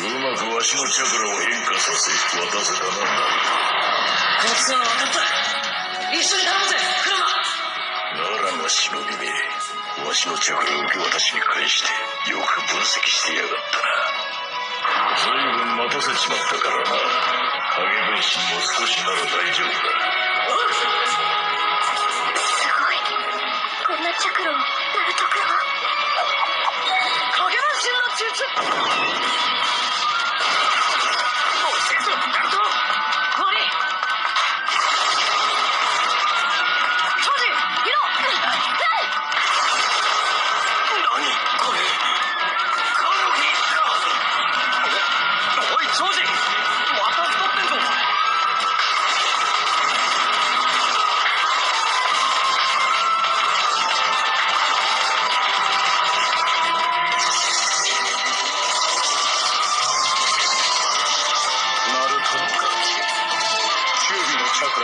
うまくわしのチャクラを変化させ渡せたなコツは分かった一緒に頼むぜ車ならば忍びめわしのチャクラを受け渡しに返してよく分析してやがったな随分待たせちまったからな影分身も少しなら大丈夫だすごいこんなチャクラをナルト君は影分身の術 Susie!